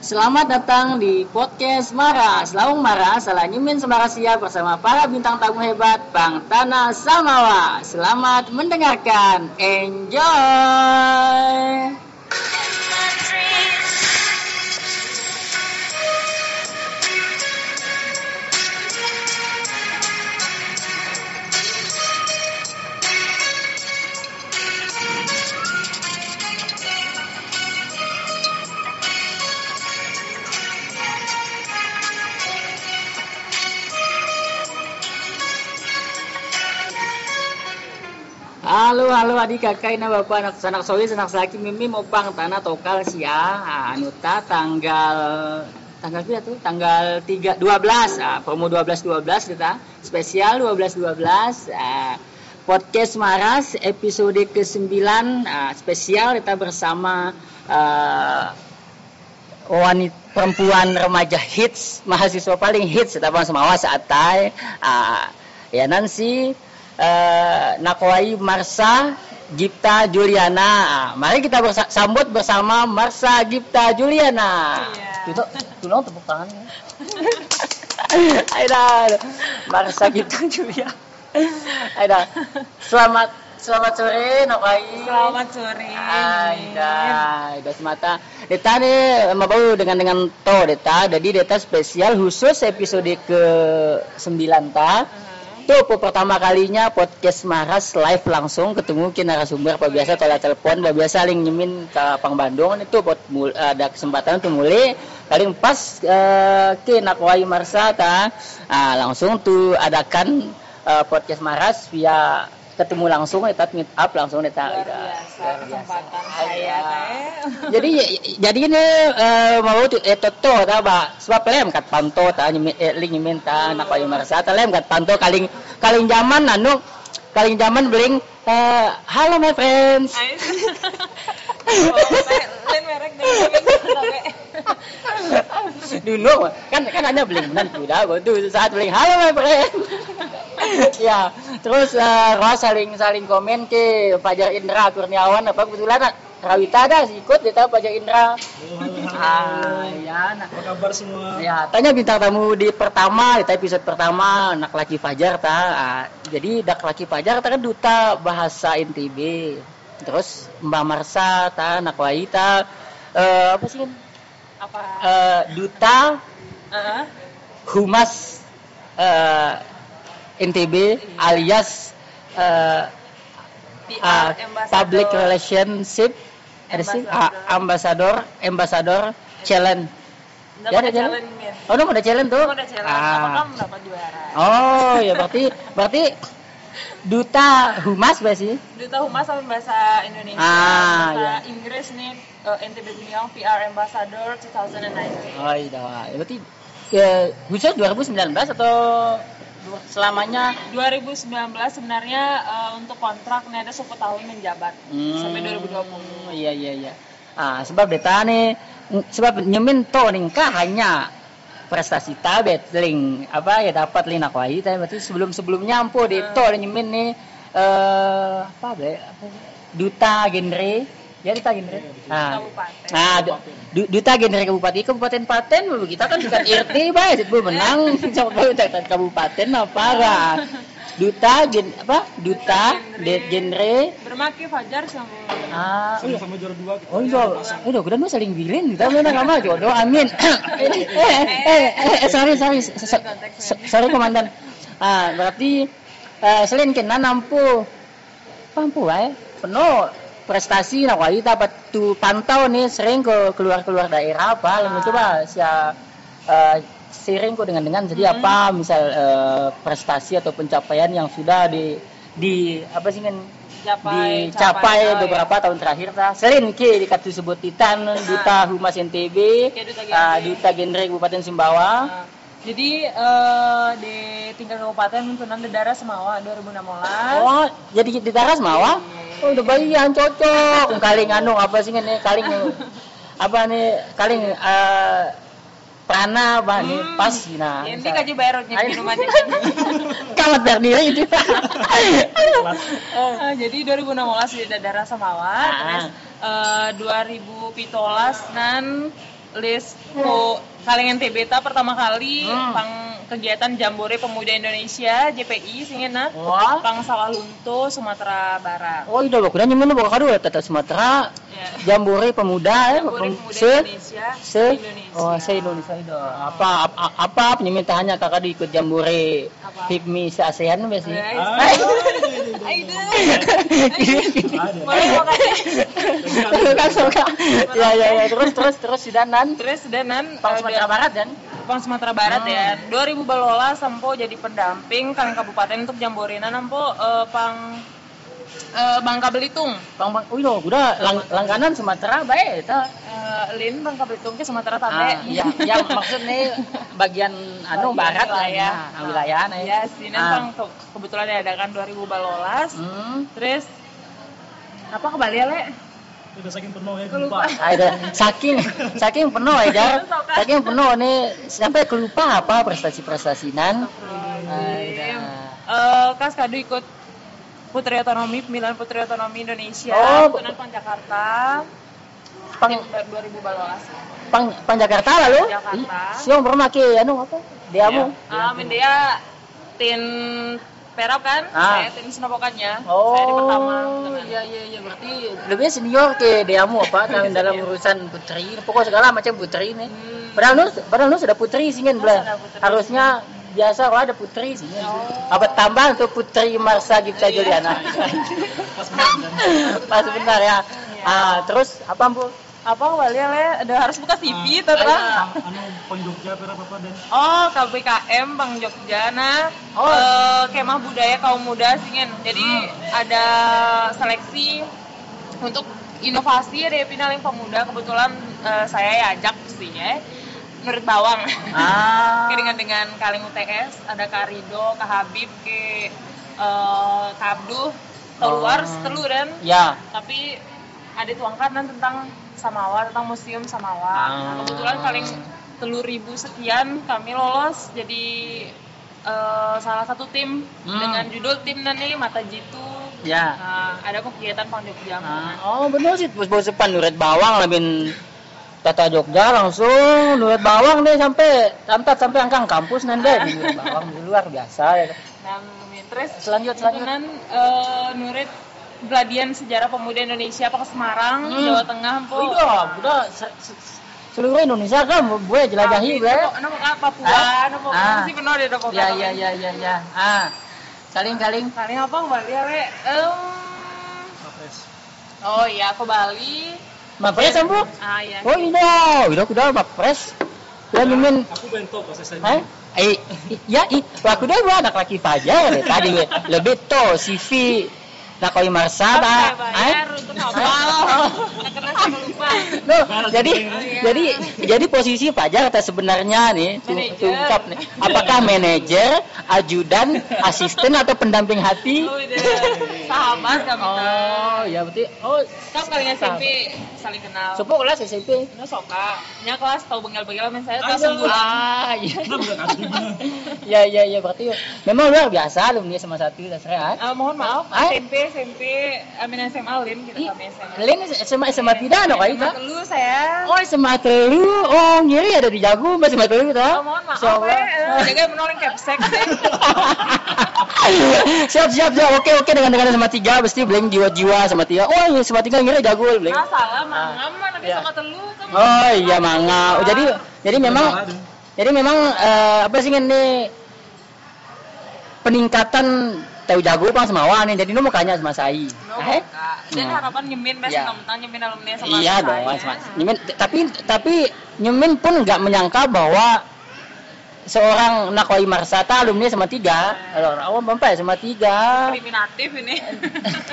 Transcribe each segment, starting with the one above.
Selamat datang di podcast Mara. Selaung Mara, salah nyemin semarasia bersama para bintang tamu hebat Bang Tanah Samawa. Selamat mendengarkan. Enjoy. Halo halo adik kakak ina bapak anak sanak sowi sanak saki mimi opang tanah tokal sia. Ah, anuta tanggal tanggal berapa tuh? Tanggal 3 12 ah, promo 12 12 kita. Spesial 12 12 ah, podcast Maras episode ke-9 ah, spesial kita bersama ah, wanita perempuan remaja hits mahasiswa paling hits kita bang semawa saat ah, ya Nancy eh, Nakwai Marsa Gipta Juliana. Mari kita bersa- sambut bersama Marsa Gipta Juliana. Iya. Itu tolong tepuk tangannya. Aida, Marsa Gipta Juliana. Aida, selamat selamat sore Nakwai. Selamat sore. Aida, Aida semata. Deta nih mau dengan dengan to Deta. Jadi Deta spesial khusus episode ke 9 ta. Itu pertama kalinya podcast Maras live langsung ketemu ke narasumber apa biasa tolak telepon apa biasa saling nyemin ke Pang Bandung. Itu mul- ada kesempatan untuk mulai paling pas eh, ke Nakwai Marsa ta ah, langsung tuh adakan eh, podcast Maras via ketemu langsung eta meet up langsung eta kesempatan saya teh. jadi jadi ini eh, mau tu eh toto ta ba sebab lem kat panto ta eh, ling nyemin ta nak payu marasa ta lem kat panto kaling kaling zaman anu kaling zaman beling eh, halo my friends Ais. Oh, lain merek deh. Dulu kan kan hanya beling benan kuda tuh saat beling halo my friend ya terus eh, Roh saling saling komen ke Fajar Indra Kurniawan apa kebetulan Rawita ada ikut dia tahu Fajar Indra ah ya nah Apa kabar semua? Ya, tanya bintang tamu di pertama, di episode pertama, anak laki Fajar ta. Ah, jadi dak laki Fajar ta kan duta bahasa NTB. Terus Mbak Marsa ta, anak Waita eh apa sih? Apa? Eh, duta Heeh. humas eh NTB alias eh PR ah, ambassador. public relationship Ah, ambassador ambassador challenge Ya, ada challenge challenge. Oh no, ada challenge tuh udah challenge. Ah. Apa kamu dapat juara? Oh, ya berarti berarti duta humas sih? Duta Humas sama bahasa Indonesia. Ah, bahasa ya. Inggris nih eh, NTB Guniang PR Ambassador 2019. Oh, iya. Ya, berarti ya, khusus 2019 atau selamanya 2019 sebenarnya eh, untuk kontrak nih ada 10 tahun menjabat Hmm, sampai 2020. Iya, iya, iya. Ah, sebab deta nih sebab nyemin to ningkah hanya prestasi tabet ling apa ya dapat lina kwai tapi berarti sebelum sebelumnya ampo Hmm. de to nyemin nih eh apa be apa duta genre ya duta genre ah Kabupaten. Nah, du- du- duta genre kabupaten kabupaten Paten kita kan bukan RT bae bu menang coba kita kabupaten apa lah. Duta gen apa? Duta de genre Bermaki Fajar sama ah iya. Sama-sama juara dua kita. Oh iya, udah kita mau saling bilin, kita mau nama jodoh, amin. eh, eh, eh, eh, sorry, sorry, so- so- so- sorry komandan. Ah, berarti eh, selain kena nampu, mampu ya, penuh prestasi nak wali dapat tu pantau nih sering ke keluar keluar daerah apa, lalu coba sia eh, sering kok dengan dengan jadi apa misal eh, prestasi atau pencapaian yang sudah di di apa sih kan Capai, dicapai capai, oh, beberapa tahun terakhir ta. Selain ke dikatu sebut titan duta humas NTB Oke, Duta ah, Genre. duta genre Kabupaten Sumbawa. Nah, jadi eh, di tingkat kabupaten Tunan Dedara Semawa 2016. oh jadi di taras mawa oh udah bayian cocok. Kaling anu apa sih ini kaling apa nih kaling eh, prana apa nih Hmm. pas nah Ini kaji bayar Ayo. minumannya. kalat berdiri itu Eh, jadi 2016 di Dadara Samawa, Ah. terus eh, 2000 pitolas dan list ku kalengan TBTA pertama kali Hmm. pang kegiatan Jambore Pemuda Indonesia JPI singena Wah. pang Sawah Lunto Sumatera Barat. Oh, iya, bakuna nyemen bakal kado tata Sumatera. Ya. Jambore pemuda ya, Jambore pem- Pemuda se Indonesia se Indonesia. oh se Indonesia itu apa apa apa penyemintahannya kakak di ikut jambore? HIPMI se ASEAN Ya. Boleh makasih. suka suka ya ya ya terus terus terus si danan Terus danan Pang eh, Sumatera Barat kan Pang Sumatera Barat Hmm. ya. 2000 balola sampo jadi pendamping kalian kabupaten untuk Jamborena nampo eh, pang eh, Bangka Belitung. Bang Bang, oh iya, udah lang, langganan Sumatera baik itu. Eh, Lin Bangka Belitung ke Sumatera Ah, Tabe. yang yang maksudnya bagian anu barat lah ya, nah, wilayah nih. Ya, sini Ah. Bang ke- kebetulan diadakan 2000 balolas. Hmm. Terus apa kembali ya, Le? Udah saking penuh ya, Lupa. Ada saking saking penuh ya. Saking penuh nih sampai kelupa apa prestasi-prestasinan. Ada. Eh, Kas Kadu ikut Putri Otonomi, pemilihan Putri Otonomi Indonesia, Oh. Tuntunan Pang Jakarta, Pang tim 2000 balolas. pang pang Jakarta lalu. Jakarta. Siang pernah make anu apa? Diamu. Ah, dia tin Perap kan, Ah. saya tim senopokannya, Oh, saya di pertama. iya iya iya berarti lebih senior ke diamu apa dalam dalam urusan putri. Pokok segala macam putri nih. Hmm. Padahal nu padahal nu sudah putri kan Oh, belah. Harusnya biasa kalau ada putri sih. Oh. Apa tambah untuk putri Marsa Gipta Juliana. Pas banget kan. Pas benar ya. Iya. Ah, terus apa Bu? Apa ya, Le? Ada harus buka CV, Ah, terang. Anu Pang Jogja berapa apa dan Oh, KBKM Bang Jogja. Nah, Oh. eh, kemah budaya kaum muda singen. Jadi Hmm. ada seleksi untuk inovasi ada finaling pemuda. Kebetulan eh, saya ya ajak sih ya. Nurit Bawang. Ah. dengan dengan Kaling UTS, ada Kak Rido, Kak Habib, ke eh, Kak Abduh, keluar Oh. telu dan Ya. tapi ada tuangkan dan tentang Samawa, tentang museum Samawa. Nah, Ah. kebetulan paling telur ribu sekian kami lolos jadi eh, salah satu tim Hmm. dengan judul tim dan ini Mata Jitu. Ya. Nah, ada kegiatan Pang Jogja. Ah, oh benar sih bos bos depan nuret bawang labin Tata Jogja langsung nuret bawang deh sampai sampai sampai angkang kampus nanti nuret bawang di luar biasa ya. Nah, terus Selanjut, selanjut. kebetulan, eh, Nurit Beladian Sejarah Pemuda Indonesia Pak Semarang, Hmm. Jawa Tengah, Po. Oh iya, udah se- se- seluruh Indonesia kan gue jelajahi gue. Nama apa Papua, Ah. nama Ah. masih penuh deh Papua. Ya ya ya ya ya. Ah. Kaling kaling. Kali apa kembali ya, Le? Papres. oh iya, ke Bali. Mapres ambu. Ah iya. Oh iya, udah udah mapres. Udah mimin Aku bento. Hah? Eh, i- ya, i, aku dah gua anak laki fajar tadi gue. Lebih to CV nak kau marsa Saya dah. bayar untuk hafal. Karena saya lupa. No, jadi jadi jadi posisi Fajar kata sebenarnya nih tungkap nih. Apakah manajer, ajudan, asisten atau pendamping hati? Oh, udah. Sahabat kami. Oh, ya berarti oh Kan kalian SMP saling kenal. Sopo kelas SMP. Ini soka. Nya kelas tahu bengal-bengal men saya kelas sebulan. Ah, iya. Ya ya ya berarti memang luar biasa alumni sama satu dasarnya. Eh, mohon maaf, Ah? SMP, SMP, Amin SMA Lin, kita kami SMA. Kalian SMA SMA tidak no kali SMA tak? Telu saya. Oh SMA telu, oh ngiri ada di Jago Mas SMA telu Oh, tak? mohon maaf, Allah. eh, jaga menoleng capsek deh. siap siap siap oke oke dengan dengan sama tiga pasti blank jiwa jiwa sama tiga oh iya sama tiga ngiri jago blank Ah, salah, nabi Ya. sama telu kan. oh iya manga oh, jadi jadi memang jadi memang eh, apa sih ini peningkatan tahu jago pang semawa nih jadi nu kanya sama saya No, Eh? Dan Nah. harapan nyemin bes Ya. mentang nyemin alumni sama iya dong mas mas nyemin tapi tapi nyemin pun nggak menyangka bahwa seorang nakoi marsata alumni sama tiga kalau awam bampai sama tiga Kriminatif ini.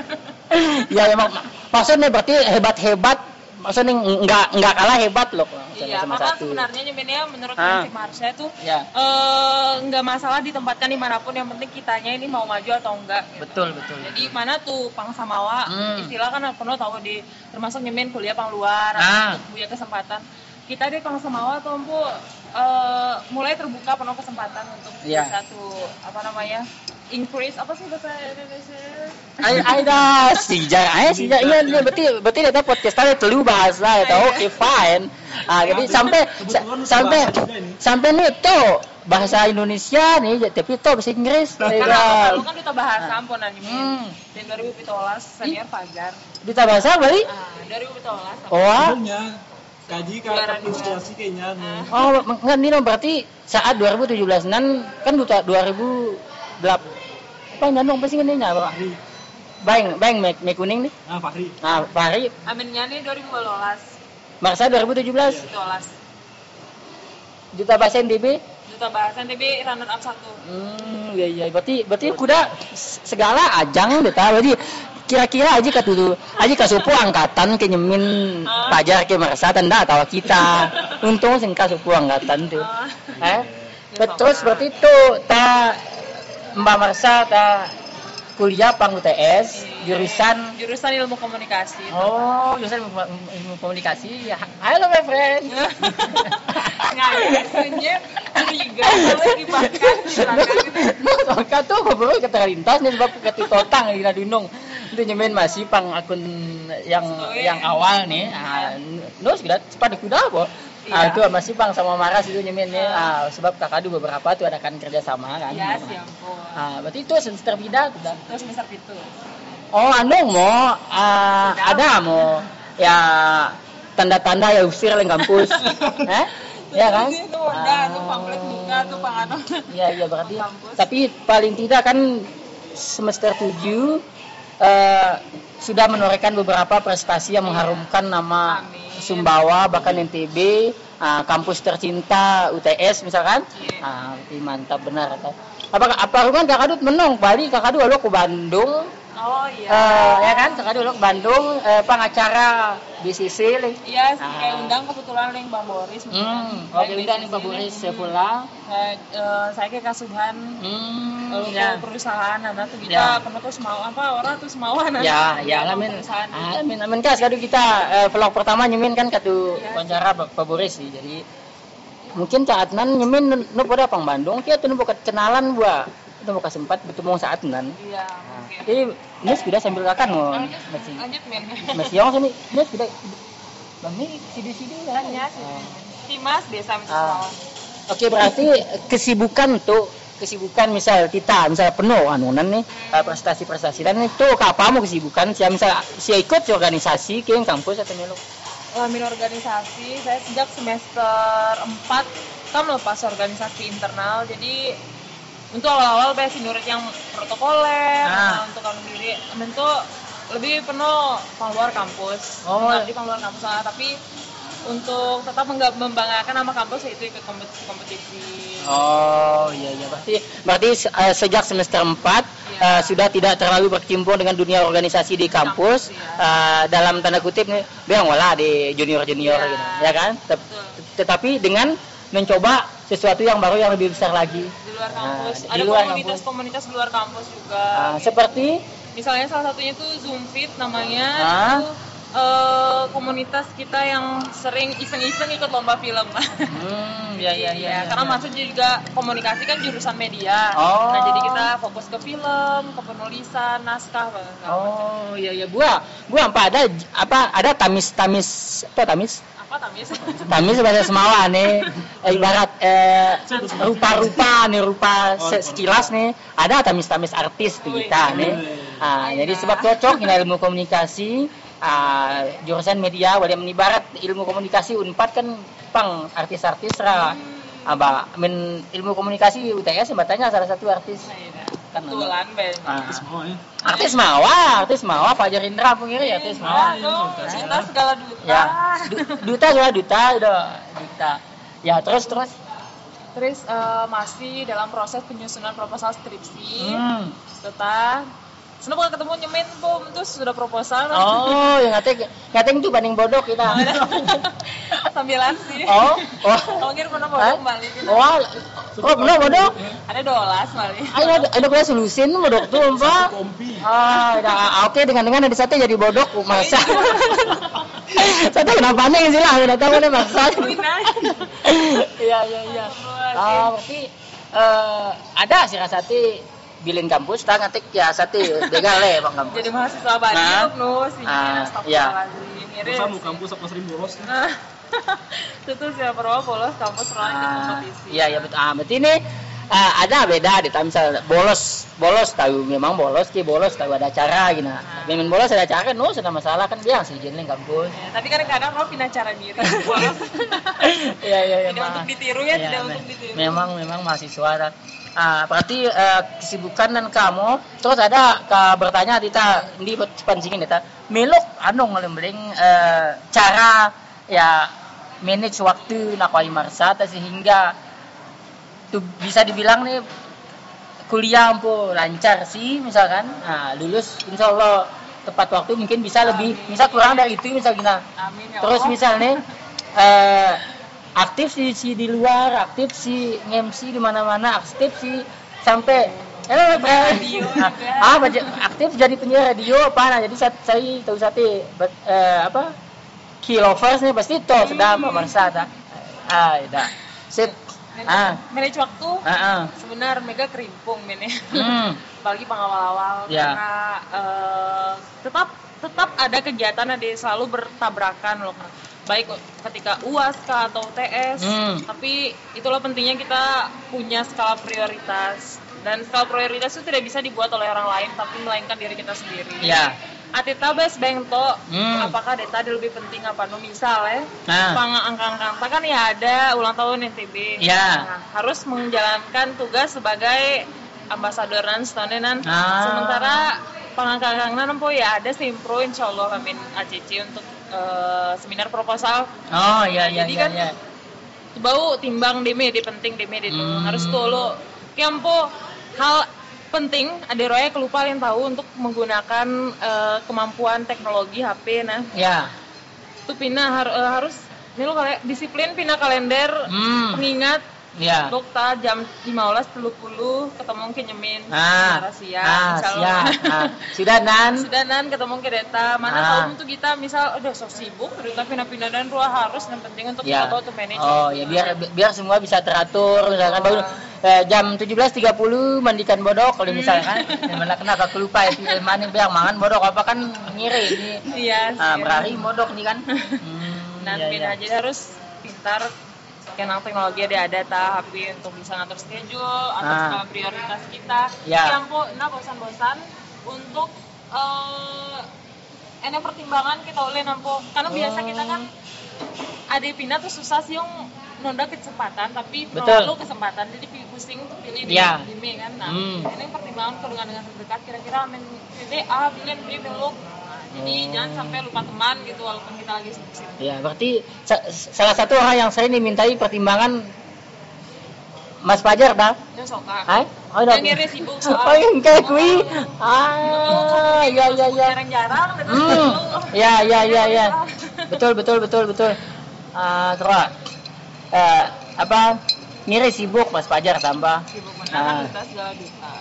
ya emang maksudnya berarti hebat hebat maksudnya nggak nggak kalah hebat loh Iya, sama karena satu sebenarnya nyeminnya menurut Ah. prinsip Marsha itu ya eh, nggak masalah ditempatkan di mana pun yang penting kitanya ini mau maju atau enggak gitu. betul betul jadi mana tuh pang samawa Hmm. istilah kan penuh tahu di termasuk nyemin kuliah pang luar Ah. punya kesempatan kita di Kong Semawa tuh Eh, mulai terbuka penuh kesempatan untuk bisa tuh apa namanya increase apa sih bahasa Indonesia Ada sejak, ay sejak iya iya berarti berarti kita podcast tadi telu bahasa itu Iya. oke fine. Ah jadi Nah, sampai sampai sampai nih tuh bahasa Indonesia nih tapi tuh bahasa Inggris. karena Iya. lu kan duta bahasa ampun anime Hmm. di 2017 senior Fajar Duta bahasa balik? ah 2017 Oh, ah. Sebelumnya kaji dua. inspirasi kayaknya nih. oh enggak nih no, berarti saat 2017 nan kan duta 2008 apa nyandung pasti ini nya Fahri. bang bang make, make kuning nih Nah, Fahri. nah Fahri aminnya nih 2012 Marsa 2017 2012 duta bahasa NDB duta bahasa NTB runner up satu Hmm, iya iya. Berarti berarti kuda segala ajang deh tahu. Jadi kira-kira aja ke dulu, aja ke supu angkatan ke nyemin Ah. pajar ke merasa tanda tahu kita. Untung sing ka supu angkatan tuh. Ah. Eh? Betul seperti itu. Ta Mbak Marsa ta kuliah pang UTS jurusan jurusan ilmu komunikasi Oh, jurusan ilmu, ilmu komunikasi. Ya, Halo my friend. nggak senyum curiga belakang gitu. Maka tuh ngobrol ke terlintas nih sebab ke totang di Radunung. Itu nyemen masih pang akun yang iya. yang awal nih. Ah, no sudah cepat kuda apa? Ah, Iya. itu masih pang sama Maras itu nyemen nih. Ah, sebab kakak dulu beberapa tuh ada kan kerja sama kan. ya ampun Ah, berarti itu semester bida tuh. Terus semester itu Oh, anu mau ah, ada mau ya tanda-tanda ya usir lagi kampus. eh? Ya kan? itu udah tuh pamflet buka tuh pangano Iya iya berarti. Tapi paling tidak kan semester 7 eh, sudah menorehkan beberapa prestasi yang mengharumkan nama Amin. Sumbawa bahkan NTB ah, kampus tercinta UTS misalkan. Ah, berarti mantap benar. Apa apa rumah kakak Dut menong Bali kakak Dut lo ke Bandung. Oh iya Eh, ya kan Dut lo ke Bandung eh, pengacara BCC lagi. iya sih Ah. kayak undang kebetulan yang Bang Boris Hmm, udah nih Pak Boris saya pulang. saya, eh, saya ke Kasuhan Hmm, lalu ya. perusahaan anak tuh kita Ya. pernah tuh mau apa orang tuh mau anak Ya, ya amin. Amin, amin kas kadu kita eh, vlog pertama nyemin kan katu Iya. wawancara Pak Boris sih. Jadi mungkin saat nan nyemin nu pada pang Bandung kita tuh nu buka kenalan gua. Itu buka sempat bertemu saat nan. iya Nah, mungkin Jadi ini sudah sambil mau lanjut masih masih yang sini. Ini sudah Bang ini sidi-sidi kan ya? Ah. Timas desa Mrs. Ah. Oke berarti kesibukan tuh kesibukan misal kita misal penuh anunan nih eh, prestasi-prestasi. Dan itu apa mau kesibukan? Sih misal si ikut si organisasi ke kampus atau nyeluk? Lamin organisasi, saya sejak semester 4 kan lepas organisasi internal, jadi untuk awal-awal basic nurut yang protokoler, Ah. nah, untuk kamu diri, amin tuh lebih penuh keluar kampus, Oh. Nggak di keluar kampus lah, tapi untuk tetap membanggakan nama kampus yaitu ikut kompetisi-kompetisi. Oh iya iya berarti berarti eh, sejak semester 4 Iya. eh, sudah tidak terlalu berkecimpung dengan dunia organisasi di kampus Kampus, eh, dalam tanda kutip nih bilang wala di junior junior Iya. gitu ya kan Betul. tetapi dengan mencoba sesuatu yang baru yang lebih besar lagi Di luar Nah, kampus, di ada luar komunitas-komunitas di luar kampus juga. Ah, seperti Misalnya salah satunya tuh Zoomfit namanya Ah. itu eh, komunitas kita yang sering iseng-iseng ikut lomba film. hmm ya ya ya, Iya, ya, karena ya. maksudnya juga komunikasi kan jurusan media. Oh. Nah, jadi kita fokus ke film, ke penulisan, naskah. Oh iya iya gua gua apa ada apa ada tamis tamis apa tamis Apa tamis? tamis bahasa Semawa nih. Eh, ibarat eh, rupa-rupa nih rupa se- sekilas nih. Ada tamis-tamis artis tuh kita nih. Ah, jadi sebab cocok ini ilmu komunikasi ah, jurusan media wadah menibarat ilmu komunikasi unpad kan pang artis-artis ra. Aba men ilmu komunikasi UTS batanya salah satu artis. Iya. Kan Kebetulan, Ben. Ah. Artis mau ya. artis mawa artis mawa Pak Jarindra pengiri artis mawa Aduh, cinta segala duta. ya Du- duta sudah duta udah duta ya terus terus Terus eh, masih dalam proses penyusunan proposal skripsi. hmm. Tetap Senang banget ketemu nyemin pom terus sudah proposal. oh yang ngateng ngateng tuh banding bodoh kita Sambilan sih. oh oh Kamu pernah bodoh balik gitu. oh oh bener bodoh Ada dolas balik. ayo ada ada kelas solusin bodoh tuh Kompi. ah udah, ah, oke dengan dengan ada satu jadi bodoh masa Saya tahu kenapa nih sih lah, udah tahu nih. Pindah. Iya iya iya. Oh, berarti eh ada sih rasati bilin kampus tak ngetik ya sati begal le bang kampus. Jadi mahasiswa baru Nah. no sih. Ah, iya. Masa mau kampus apa sering bolos? Nah, itu siapa pernah bolos kampus pernah ikut Ah, kompetisi. iya iya betul. Ah, berarti ini ah, ada beda di misal bolos bolos tahu memang bolos ki bolos tahu ada acara gitu. Ah. Memang bolos ada acara no sudah masalah kan biang sih jenis kampus. Ya, tapi kadang-kadang lo pindah cara diri. bolos. Iya iya iya. Tidak untuk ditiru ya, Iya, tidak me- untuk ditiru. Memang memang mahasiswa ah, berarti eh, kesibukan dan kamu terus ada ka bertanya Dita di pancingin Dita. Meluk anu ngelembeling eh, cara ya manage waktu nak wali marsata sehingga tuh bisa dibilang nih kuliah ampu lancar sih misalkan. Nah, lulus insya Allah tepat waktu mungkin bisa lebih misal kurang dari itu misal Amin ya terus misalnya eh, aktif sih si di luar aktif si MC di mana-mana aktif sih sampai eh, radio ah, ah aktif jadi penyiar radio apa nah jadi saya, saya tahu satu eh, apa key lovers nih pasti toh sudah pemirsa tak ah ya sip ah Manage waktu ah, ah. sebenarnya mega kerimpung men ya. Hmm. apalagi pengawal-awal Ya. karena eh, tetap tetap ada kegiatan ada selalu bertabrakan loh. Baik ketika uas kah atau UTS Hmm. tapi itulah pentingnya kita punya skala prioritas dan skala prioritas itu tidak bisa dibuat oleh orang lain tapi melainkan diri kita sendiri ya Atita bes bengto, Hmm. apakah data lebih penting apa no misalnya Nah. pang angka-angka kan ya ada ulang tahun NTB Ya. Nah, harus menjalankan tugas sebagai ambasador dan standenan Ah. sementara pangangkang nempo ya ada simpro insya Allah amin ACC untuk eh, seminar proposal. Oh ya ya Jadi ya, kan ya. bau timbang deme di penting deme di Hmm. harus tolo Kiampo hal penting ada roya kelupa yang tahu untuk menggunakan eh, kemampuan teknologi HP nah. Ya itu pina har- eh, harus ini lo kayak disiplin pina kalender hmm. pengingat ya. Dokter jam 15.30 ketemu ke nyemin. Ah. Secara siang ah siap ah. sudah nan? Sudah nan ketemu ke data mana Ah. tahu untuk kita misal udah so sibuk udah pindah-pindah dan ruah harus yang penting untuk ya. kita to manage oh ya biar biar semua bisa teratur. Misalkan baru eh, jam 17.30 mandikan bodok. Kalau misalkan mana kenapa aku lupa ya mana biar mangan bodok. Apa kan ngiri ini? Iya ah sih. berari bodok nih kan. Hmm, iya, beda iya. aja harus pintar kenal teknologi ada ada ta HP untuk bisa ngatur schedule atau Ah. skala prioritas kita. Ya. yang po nah bosan-bosan untuk eh enak pertimbangan kita oleh nampo karena biasa kita kan ada pindah tuh susah sih yang nunda kecepatan tapi perlu kesempatan. Jadi pusing untuk pilih di, Ya. di kan? Nah Hmm. ini pertimbangan kalau dengan dengan terdekat kira-kira amin. Pilih A pilih B belok jadi Hmm. jangan sampai lupa teman gitu walaupun kita lagi sibuk-sibuk Ya, berarti sa- salah satu hal yang sering dimintai pertimbangan Mas Fajar dah. itu soka Hai? Oh, dah. Yang ngiri sibuk Oh, yang kayak kui. Ah, ya ya ya. jarang-jarang Hmm. Ya ya ya ya. Betul betul betul betul. Ah, terus eh apa? Ngiri sibuk Mas Fajar tambah. sibuk menang kita segala duta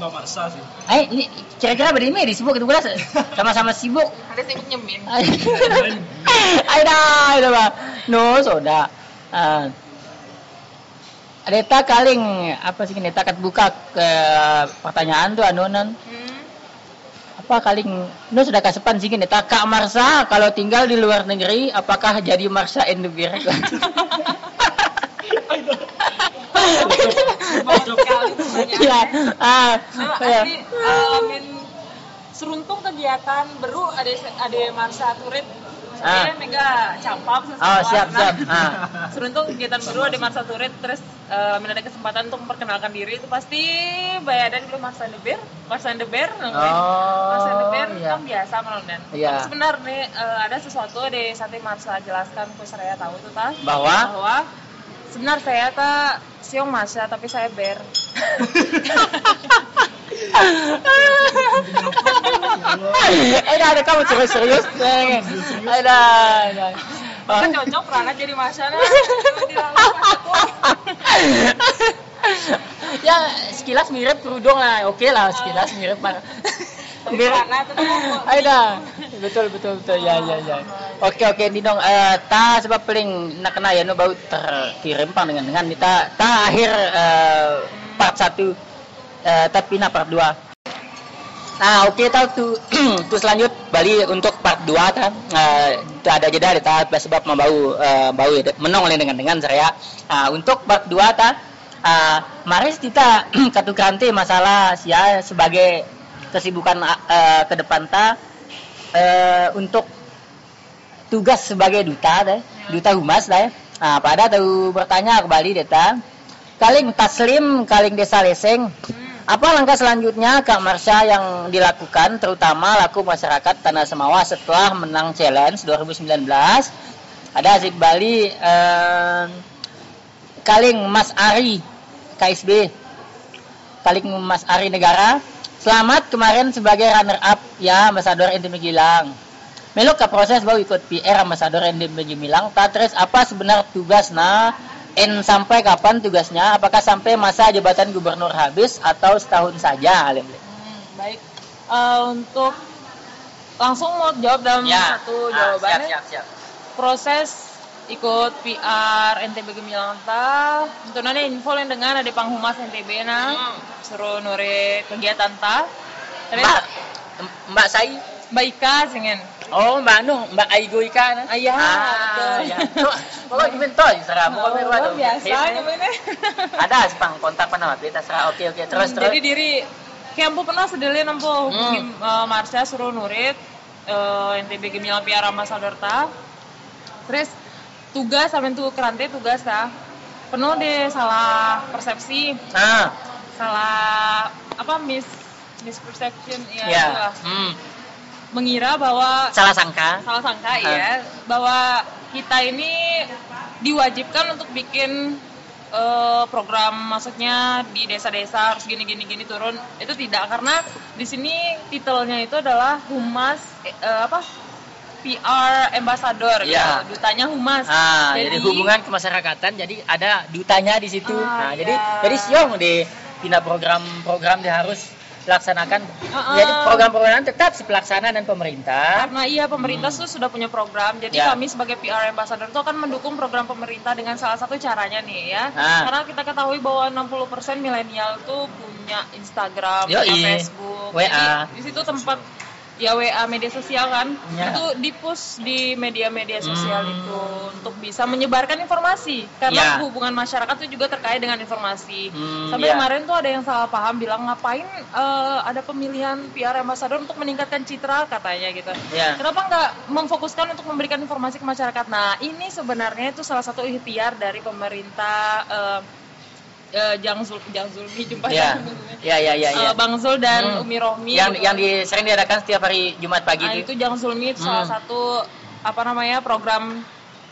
Nggak maksa sih. Eh, ini kira-kira bagaimana di sibuk itu gula sama-sama sibuk. ada sibuk nyemin Ay dah, dah ba. No, soda. Ah. Adeta kaling apa sih kita kat buka ke pertanyaan tuh anonan hmm. apa kaling no sudah kasepan sih kita Kak Marsa kalau tinggal di luar negeri apakah jadi Marsa Ya, ah, Nah, ya. asli alamin seruntung kegiatan baru ada ada Marsa Turit Ah. saya mega campap Oh, siap, siap. Ah. seruntung kegiatan baru ada Marsa Turit terus eh, lamin ada kesempatan untuk memperkenalkan diri itu pasti bayadan dulu Marsa Deber Marsa Deber Deber Oh, iya. kan biasa melonen Iya. Tapi sebenarnya eh, ada sesuatu di saat Marsa jelaskan ke saya tahu itu tas Bahwa bahwa sebenarnya saya tak siung Marsa tapi saya ber Eh, dah ada kamu serius serius. Eh, Ada, ada. Maka cocok Rana jadi Masya nah. ya sekilas mirip kerudung lah oke lah sekilas mirip Aida. Betul betul betul. Ya ya ya. Oke oke ini dong eh ta sebab paling nak kena ya no bau terkirim pang dengan dengan kita ta akhir eh, part satu. Eh, tapi na part dua. Nah oke tahu tuh tuh selanjut Bali untuk part 2 kan eh, itu ada jeda ta. Sebab mau bau eh, bau ya, menong dengan dengan saya. Nah, untuk part 2 ta. Eh, maris kita katu kranti masalah sia sebagai kesibukan eh, ke depan ta eh, untuk tugas sebagai duta deh, duta humas deh. Nah, pada tahu bertanya kembali deta. Kaling Taslim, Kaling Desa Leseng. Apa langkah selanjutnya Kak Marsha yang dilakukan terutama laku masyarakat Tanah Semawa setelah menang challenge 2019? Ada Azik Bali eh, Kaling Mas Ari KSB Kaling Mas Ari Negara Selamat kemarin sebagai runner up ya Ambassador NTB Gilang. Melok ke proses bawa ikut PR Ambassador NTB Gilang. Tatres apa sebenarnya tugas nah en sampai kapan tugasnya? Apakah sampai masa jabatan gubernur habis atau setahun saja? Alim? Hmm, baik. Eh, untuk langsung mau jawab dalam satu Ah, jawabannya. siap, siap, siap. Proses ikut PR NTB Gemilang ta untuk nanti info yang dengan ada panghumas NTB na Hmm. suruh nure kegiatan ta terus Mbak, Mbak Sai. Mbak Ika singen Oh, Mbak Anu, Mbak Aigo Ika. nah. Ayah, ah, ya. Pokoknya gimana tuh, serah. Oh, apa tuh? biasa namanya Ada sepang kontak apa nama kita serah. Oke, oke. Terus, terus. jadi diri kayak ampu pernah sedelin ampu Hmm. eh, Marsha suruh nurit eh, NTB Gemilang PR Ambassador ta terus tugas sampai tuh kerante tugas ta penuh deh salah persepsi Nah, salah apa mis misperception ya, ya. itulah. Hmm. mengira bahwa Salah sangka. salah sangka Ah. ya bahwa kita ini diwajibkan untuk bikin eh, program maksudnya di desa-desa harus gini gini gini turun itu tidak karena di sini titelnya itu adalah humas eh, eh, apa PR ambassador Iya. gitu. dutanya humas Ah, jadi, hubungan kemasyarakatan jadi ada dutanya di situ. Ah, nah, jadi iya. jadi siang di pindah program-program dia harus laksanakan. Ah, Jadi ah. program-program tetap si pelaksana dan pemerintah. Karena iya pemerintah tuh sudah punya program, jadi Ya. kami sebagai PR ambassador itu akan mendukung program pemerintah dengan salah satu caranya nih ya. Ah. Karena kita ketahui bahwa 60% milenial tuh punya Instagram, punya Facebook, WA. Jadi, di situ tempat ya WA media sosial kan, Ya. itu di-push di media-media sosial Hmm. itu untuk bisa menyebarkan informasi. Karena Ya. hubungan masyarakat itu juga terkait dengan informasi. Hmm, Sampai ya. kemarin tuh ada yang salah paham bilang ngapain eh, ada pemilihan PR ambassador untuk meningkatkan citra katanya gitu. Ya. Kenapa nggak memfokuskan untuk memberikan informasi ke masyarakat? Nah, ini sebenarnya itu salah satu ikhtiar dari pemerintah eh, eh, Jang Zul Jang Zulmi jumpa Ya. Ya, ya, ya, ya. Bang Zul dan Hmm. Umi Rohmi yang gitu. yang di, sering diadakan setiap hari Jumat pagi Nah, itu. itu Jang Zulmi itu salah Hmm. satu apa namanya program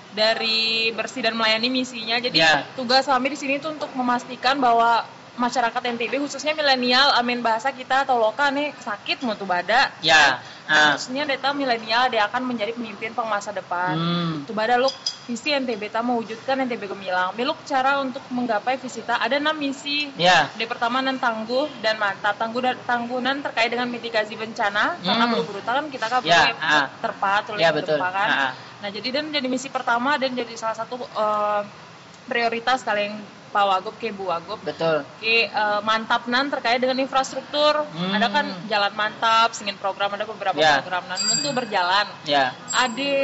dari bersih dan melayani misinya. Jadi Ya. tugas kami di sini tuh untuk memastikan bahwa masyarakat NTB khususnya milenial amin bahasa kita atau lokal nih sakit mau tuh bada. Ya. Ah. Khususnya data milenial dia akan menjadi pemimpin pemasa depan. Hmm. Tuh bada look visi NTB ta mewujudkan NTB Gemilang. Beluk cara untuk menggapai visi ta ada enam misi. Ya. Di pertama nan tangguh dan mantap tangguh dan tangguhan terkait dengan mitigasi bencana karena Hmm. buru-buru kan kita kan Ya, ah. terpahat oleh Ya, betul. gempa kan. Ah. Nah jadi dan jadi misi pertama dan jadi salah satu eh, prioritas kalian Pak Wagub ke Bu Wagub Betul. ke eh, mantap nan terkait dengan infrastruktur Hmm. ada kan jalan mantap singin program ada beberapa Ya. program nan itu berjalan Ya. Ade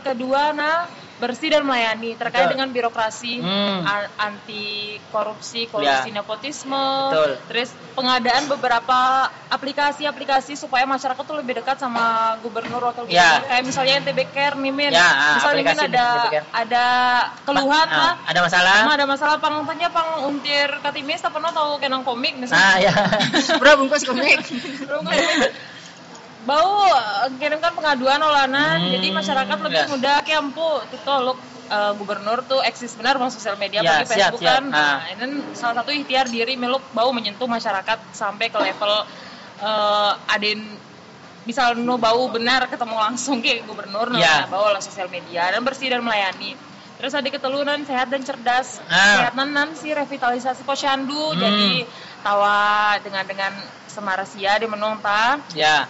kedua nah bersih dan melayani terkait Betul. dengan birokrasi Hmm. anti korupsi korupsi Ya. nepotisme Betul. terus pengadaan beberapa aplikasi-aplikasi supaya masyarakat tuh lebih dekat sama gubernur wakil gubernur Ya. kayak misalnya NTB Care nih Min Ya, ah, misalnya Min aplikasi ada ada keluhan Ah, lah ada masalah? Ada masalah pang tanya pang untir katimis pernah tahu kenang komik Ah, misalnya ya. Bro, bungkus komik. Bau kirimkan pengaduan olana Hmm, jadi masyarakat lebih ya. mudah kempu tuh tolok eh, gubernur tuh eksis benar bang sosial media Ya, bagi siap, Facebook siap. kan Ah. nah ini salah satu ikhtiar diri meluk bau menyentuh masyarakat sampai ke level eh, aden misal no bau benar ketemu langsung ke gubernur no, Ya. nah, bau lah sosial media dan bersih dan melayani terus ada ketelunan sehat dan cerdas Ah. sehat nan si revitalisasi posyandu Hmm. jadi tawa dengan dengan semarasia di menung ta Ya.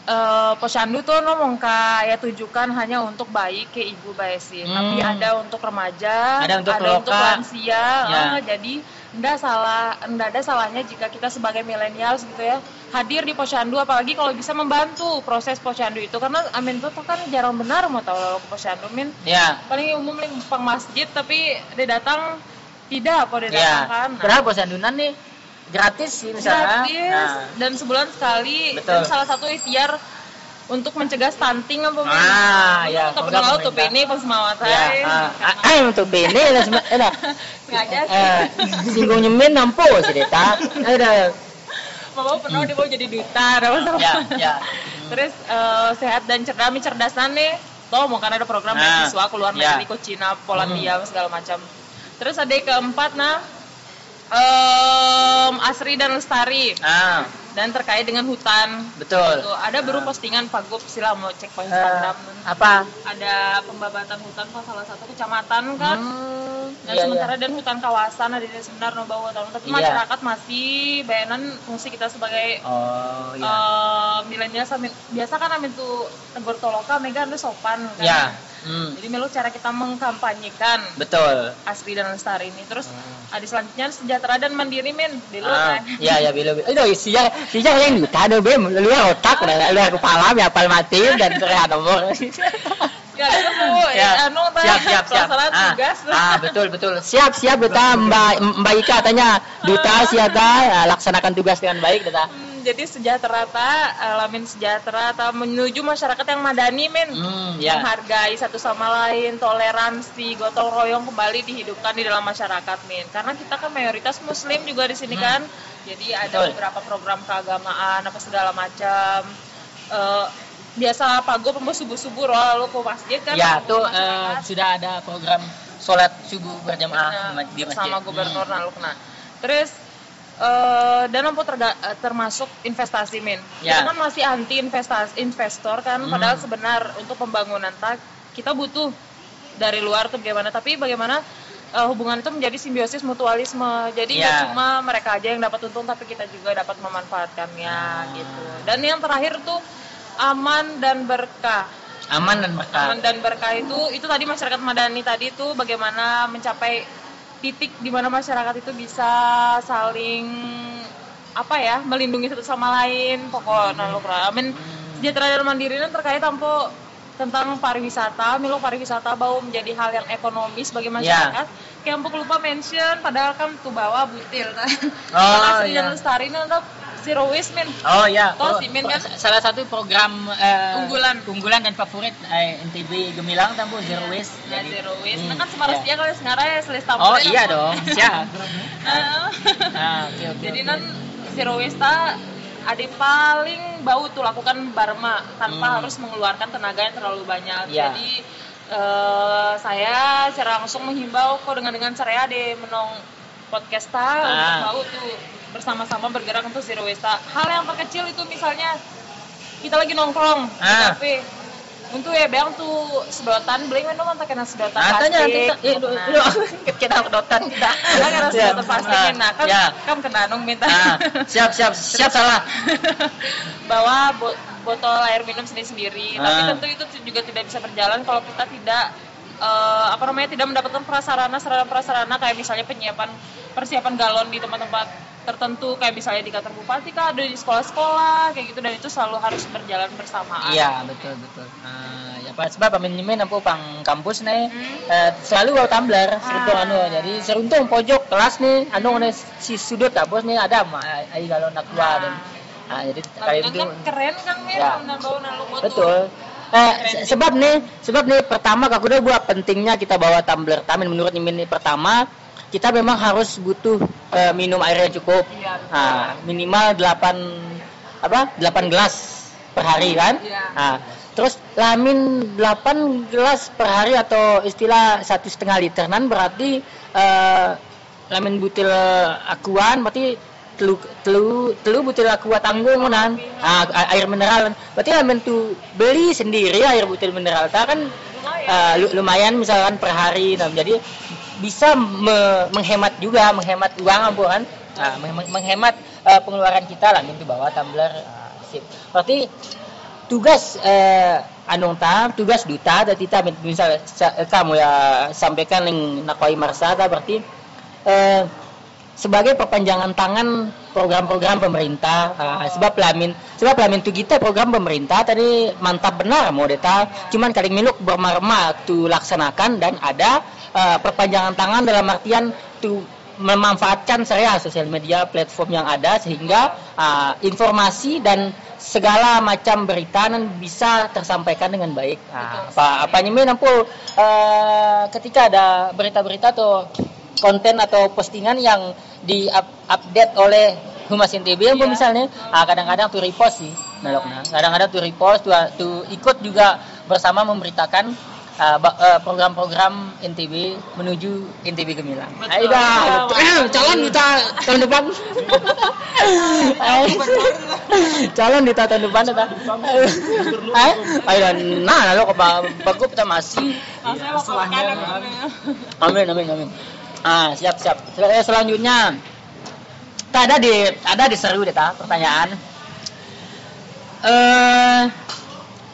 Eh posyandu tuh ngomong kayak tujukan hanya untuk bayi ke ibu bayi Hmm. tapi ada untuk remaja, Ada untuk loka. lansia, Ya. eh, jadi ndak salah, ndak ada salahnya jika kita sebagai milenials gitu ya hadir di posyandu, apalagi kalau bisa membantu proses posyandu itu karena amin tuh tuh kan jarang benar mau tahu lalu ke posyandu min Ya. paling umum pang masjid tapi dia datang tidak apa dia datang Ya. kan Nah, Padahal posyandunan nih gratis sih misalnya. gratis Nah. dan sebulan sekali Betul. dan salah satu ikhtiar untuk mencegah stunting apa? Ah, ya, untuk kalau tuh ini pas mau Ya, ah, ah, ah, untuk bini lah eh. Sengaja sih. Eh, singgung nyemin nampu sih deta. Ada. mau pernah dia mau jadi duta apa sama Ya, ya. terus eh, sehat dan cerdas cerdasan nih toh mau kan ada program Nah, beasiswa keluar ya. negeri ke Cina Polandia segala macam terus ada yang keempat nah em, Asri dan Lestari Ah, dan terkait dengan hutan betul. Tuh, ada baru postingan Pak Gup sila mau cek Eh, ke Instagram apa? ada pembabatan hutan ke salah satu kecamatan kan Hmm, dan iya, sementara iya. dan hutan kawasan ada di sebenarnya no bawa tahun tapi Iya. masyarakat masih bayanan fungsi kita sebagai Oh, iya. eh milenial biasa kan amin tuh tegur toloka mega anu sopan kan Ya. Hmm, jadi melu cara kita mengkampanyekan betul. asli dan lestari ini terus Hmm. ada selanjutnya sejahtera dan mandiri min dulu Ah, kan ya ya bilo. Itu siya siya yang duta do bem luar otak dah luar kepala ya apal mati dan terlihat nomor. ya Ya, anu siap siap siap. Ah, tugas ah, betul betul. Siap siap duta Mbak Mbak Ika tanya duta siapa ah, laksanakan tugas dengan baik duta. Hmm, jadi sejahtera ta alamin sejahtera ta menuju masyarakat yang madani men Hmm, ya. menghargai satu sama lain toleransi gotong royong kembali dihidupkan di dalam masyarakat men karena kita kan mayoritas muslim juga di sini Hmm. kan jadi ada Betul. beberapa program keagamaan apa segala macam Eh, biasa pago pembo subuh subuh lalu ke masjid kan Ya, tuh masyarakat. eh, sudah ada program sholat subuh berjamaah Nah, di masjid. sama gubernur Hmm. Nalukna. Terus eh dan apa terga- eh, termasuk investasi min. Ya. Kita kan masih anti investasi investor kan Hmm. padahal sebenar untuk pembangunan tak kita butuh dari luar tuh bagaimana tapi bagaimana eh, hubungan itu menjadi simbiosis mutualisme. Jadi nggak Ya. cuma mereka aja yang dapat untung tapi kita juga dapat memanfaatkannya Ah. gitu. Dan yang terakhir tuh aman dan berkah Aman dan berkah. aman dan berkah itu itu tadi masyarakat madani tadi itu bagaimana mencapai titik di mana masyarakat itu bisa saling apa ya melindungi satu sama lain pokoknya lo amin sejahtera dan mandiri ini terkait tampo tentang pariwisata, milo pariwisata bau menjadi hal yang ekonomis bagi masyarakat. Kayak empuk lupa mention, padahal kan tuh bawa butil. Oh, Asli iya. dan lestari ini untuk zero waste men. Oh ya, Toh, si Min kan- salah satu program eh, Unggulan. unggulan dan favorit eh, NTB Gemilang tampu Zero Waste. Ya, Jadi- zero waste. Hmm, Nah kan semaras ya. dia kalau sekarang ya selesai Oh iya dong, siap. Ah. Ah, oke oke. Jadi non zero waste ada paling bau tuh lakukan barma tanpa Hmm. harus mengeluarkan tenaga yang terlalu banyak. Iya. Jadi eh, saya secara langsung menghimbau kok dengan dengan cara de menong podcast ta untuk Ah. bau tuh bersama-sama bergerak untuk zero waste ta. Hal yang terkecil itu misalnya kita lagi nongkrong di Ah. kafe. Untuk ya bang tuh sedotan beli minum mantak kena sedotan tanya, plastik. tanya, eh, Nah. lu- lu- kita kedotan kita. Nah, karena Ya. sedotan plastik Ah, nah kan ya. kan kena nung minta. Ah, siap siap siap salah. bawa bo- botol air minum sendiri-sendiri. Tapi Ah. tentu itu juga tidak bisa berjalan kalau kita tidak eh, apa namanya tidak mendapatkan prasarana sarana prasarana kayak misalnya penyiapan persiapan galon di tempat-tempat tertentu kayak misalnya di kantor bupati kah ada di sekolah-sekolah kayak gitu dan itu selalu harus berjalan bersamaan. Iya betul betul. Nah, ya pas sebab pemimpin nampu pang kampus nih Hmm. eh, selalu bawa tumbler seruntung Ah. anu jadi seruntung pojok kelas nih anu nih si sudut bos nih ada ai kalau nak keluar dan ah, jadi Nah, kali kan itu keren kan Mir, Ya. bawa nalu botol. betul. Eh, se- sebab nih, sebab nih pertama aku udah buat pentingnya kita bawa tumbler tamin menurut Mimin nih pertama kita memang harus butuh eh, minum air yang cukup. Iya. Nah, minimal 8 apa? 8 gelas per hari kan? Iya. Nah, terus lamin 8 gelas per hari atau istilah satu setengah literan berarti eh, lamin butil akuan berarti telu telu telu butil aqua tanggung kan ah, a- air mineral berarti lamin tuh beli sendiri air butil mineral ta kan lu- lumayan misalkan per hari nah, jadi bisa me- menghemat juga menghemat uang ambo kan? Nah, meng- meng- menghemat eh, pengeluaran kita lah itu bawa tumbler ah, sip. Berarti tugas eh, anu ta tugas duta dan kita misal sa- kamu ya sampaikan yang nakwai marsada berarti eh, sebagai perpanjangan tangan program-program pemerintah Ah, sebab lamin sebab lamin tu kita program pemerintah tadi mantap benar mau deta. Cuman kali miluk bermarma tu laksanakan dan ada eh, perpanjangan tangan dalam artian tu memanfaatkan saya sosial media platform yang ada sehingga ah, informasi dan segala macam berita nan bisa tersampaikan dengan baik. Ah, apa apa nyemin ampun eh, ketika ada berita-berita atau konten atau postingan yang di up- update oleh Humas NTB Iya. misalnya ah, kadang-kadang tuh repost sih. Kadang-kadang tuh repost tuh, tuh ikut juga bersama memberitakan program-program NTB menuju NTB Gemilang. Ayo dah, betul. calon kita tahun depan. calon di tahun depan dah. Ayo, ayo nah lalu ke bagus kita masih. Kan. Amin amin amin. Ah siap siap. Sel- eh, Selanjutnya, tak ada di ada di seru deh ta pertanyaan. Eh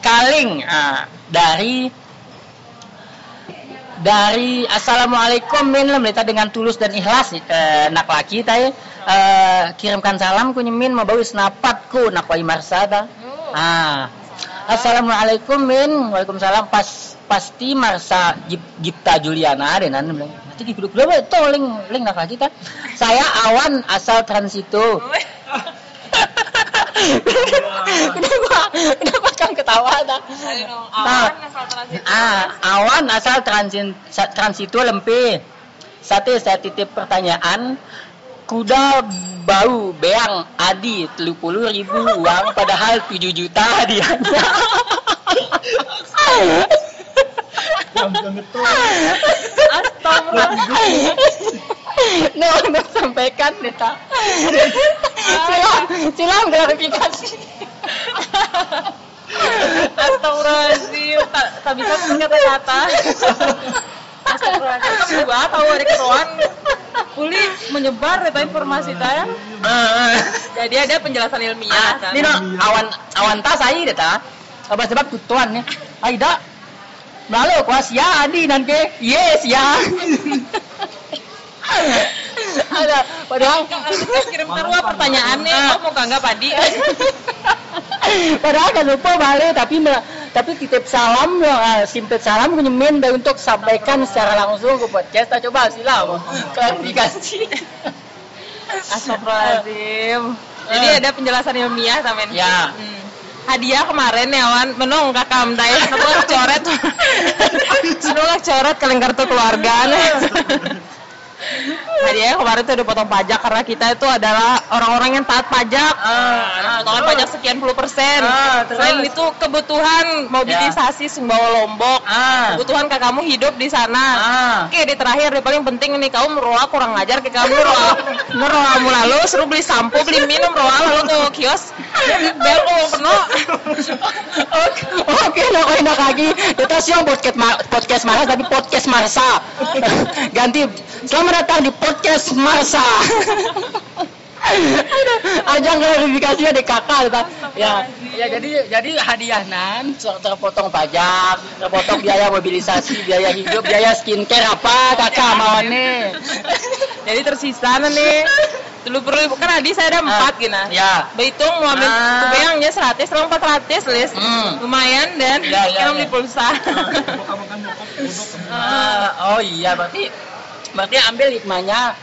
kaling ah, dari dari assalamualaikum min. Lem Lita dengan tulus dan ikhlas eh, nak laki tay eh, kirimkan salam ku nyemin mau bawa senapat ku nak wai marsada ah. Assalamualaikum min. Waalaikumsalam. Pas pasti marsa Gip- Gipta Juliana deh nan bilang nanti di kudu kudu itu link link nak laki ta. Saya awan asal transito kenapa kenapa kamu ketawa ta Ayo dong, Nah. awan asal transit. Ah, awan asal transit transito lempe. Satu saya titip pertanyaan. Kuda bau beang adi 30 ribu uang padahal 7 juta hadiahnya. Itu. Nah, untuk sampaikan Neta. Silam, silam klarifikasi. Astagfirullahaladzim, tak, tak bisa punya kata-kata. Astagfirullahaladzim, gua tahu ada keruan. Uli menyebar data informasi saya. Ah, Jadi ada penjelasan ilmiah Ah, ini no, awan awan tas ai deta. Apa sebab tutuan nih? Aida. Lalu kuas ya adi nanti. Yes ya. Ada padahal Kita kirim terus pertanyaannya, oh mau kanggap padi. padahal kan lupa balik tapi tapi titip salam ah, simpet salam nyemin untuk sampaikan secara langsung ke podcast. Kita coba silam klarifikasi. Astagfirullahaladzim. Jadi ada penjelasan ilmiah tamen. Ya. Hmm. Hadiah kemarin ya Wan, menung kakak mdai, sebuah coret, sebuah coret kaleng kartu keluarga nih. Hadiahnya kemarin tuh udah potong pajak karena kita itu adalah orang-orang yang taat pajak. Ah, potongan terus? pajak sekian puluh persen. Ah, terus? Selain itu kebutuhan mobilisasi Sumbawa Lombok. Ah. Kebutuhan kak kamu hidup di sana. Ah. Oke, di terakhir, di paling penting nih kamu meroa kurang ngajar ke kamu meroa. Meroa kamu lalu suruh beli sampo, beli minum, roa lalu ke kios. Bel penuh. Oke, oke, nak enak lagi. Kita siang podcast podcast Marsa tapi podcast Marsa. Ganti. Selamat datang di podcast Marsa. Ajang klarifikasinya di kakak ta. Ya, ya jadi jadi hadiah nan ter- terpotong pajak, terpotong biaya mobilisasi, biaya hidup, biaya skincare apa kakak mau nih. Jadi tersisa nih. Dulu perlu kan Adi saya ada empat gini. Ya. Berhitung mau ambil Ah. kebayangnya 100, sekarang 400 list. Hmm. Lumayan dan Ya, ya, ya. beli pulsa. Ah, oh iya berarti berarti ambil hikmahnya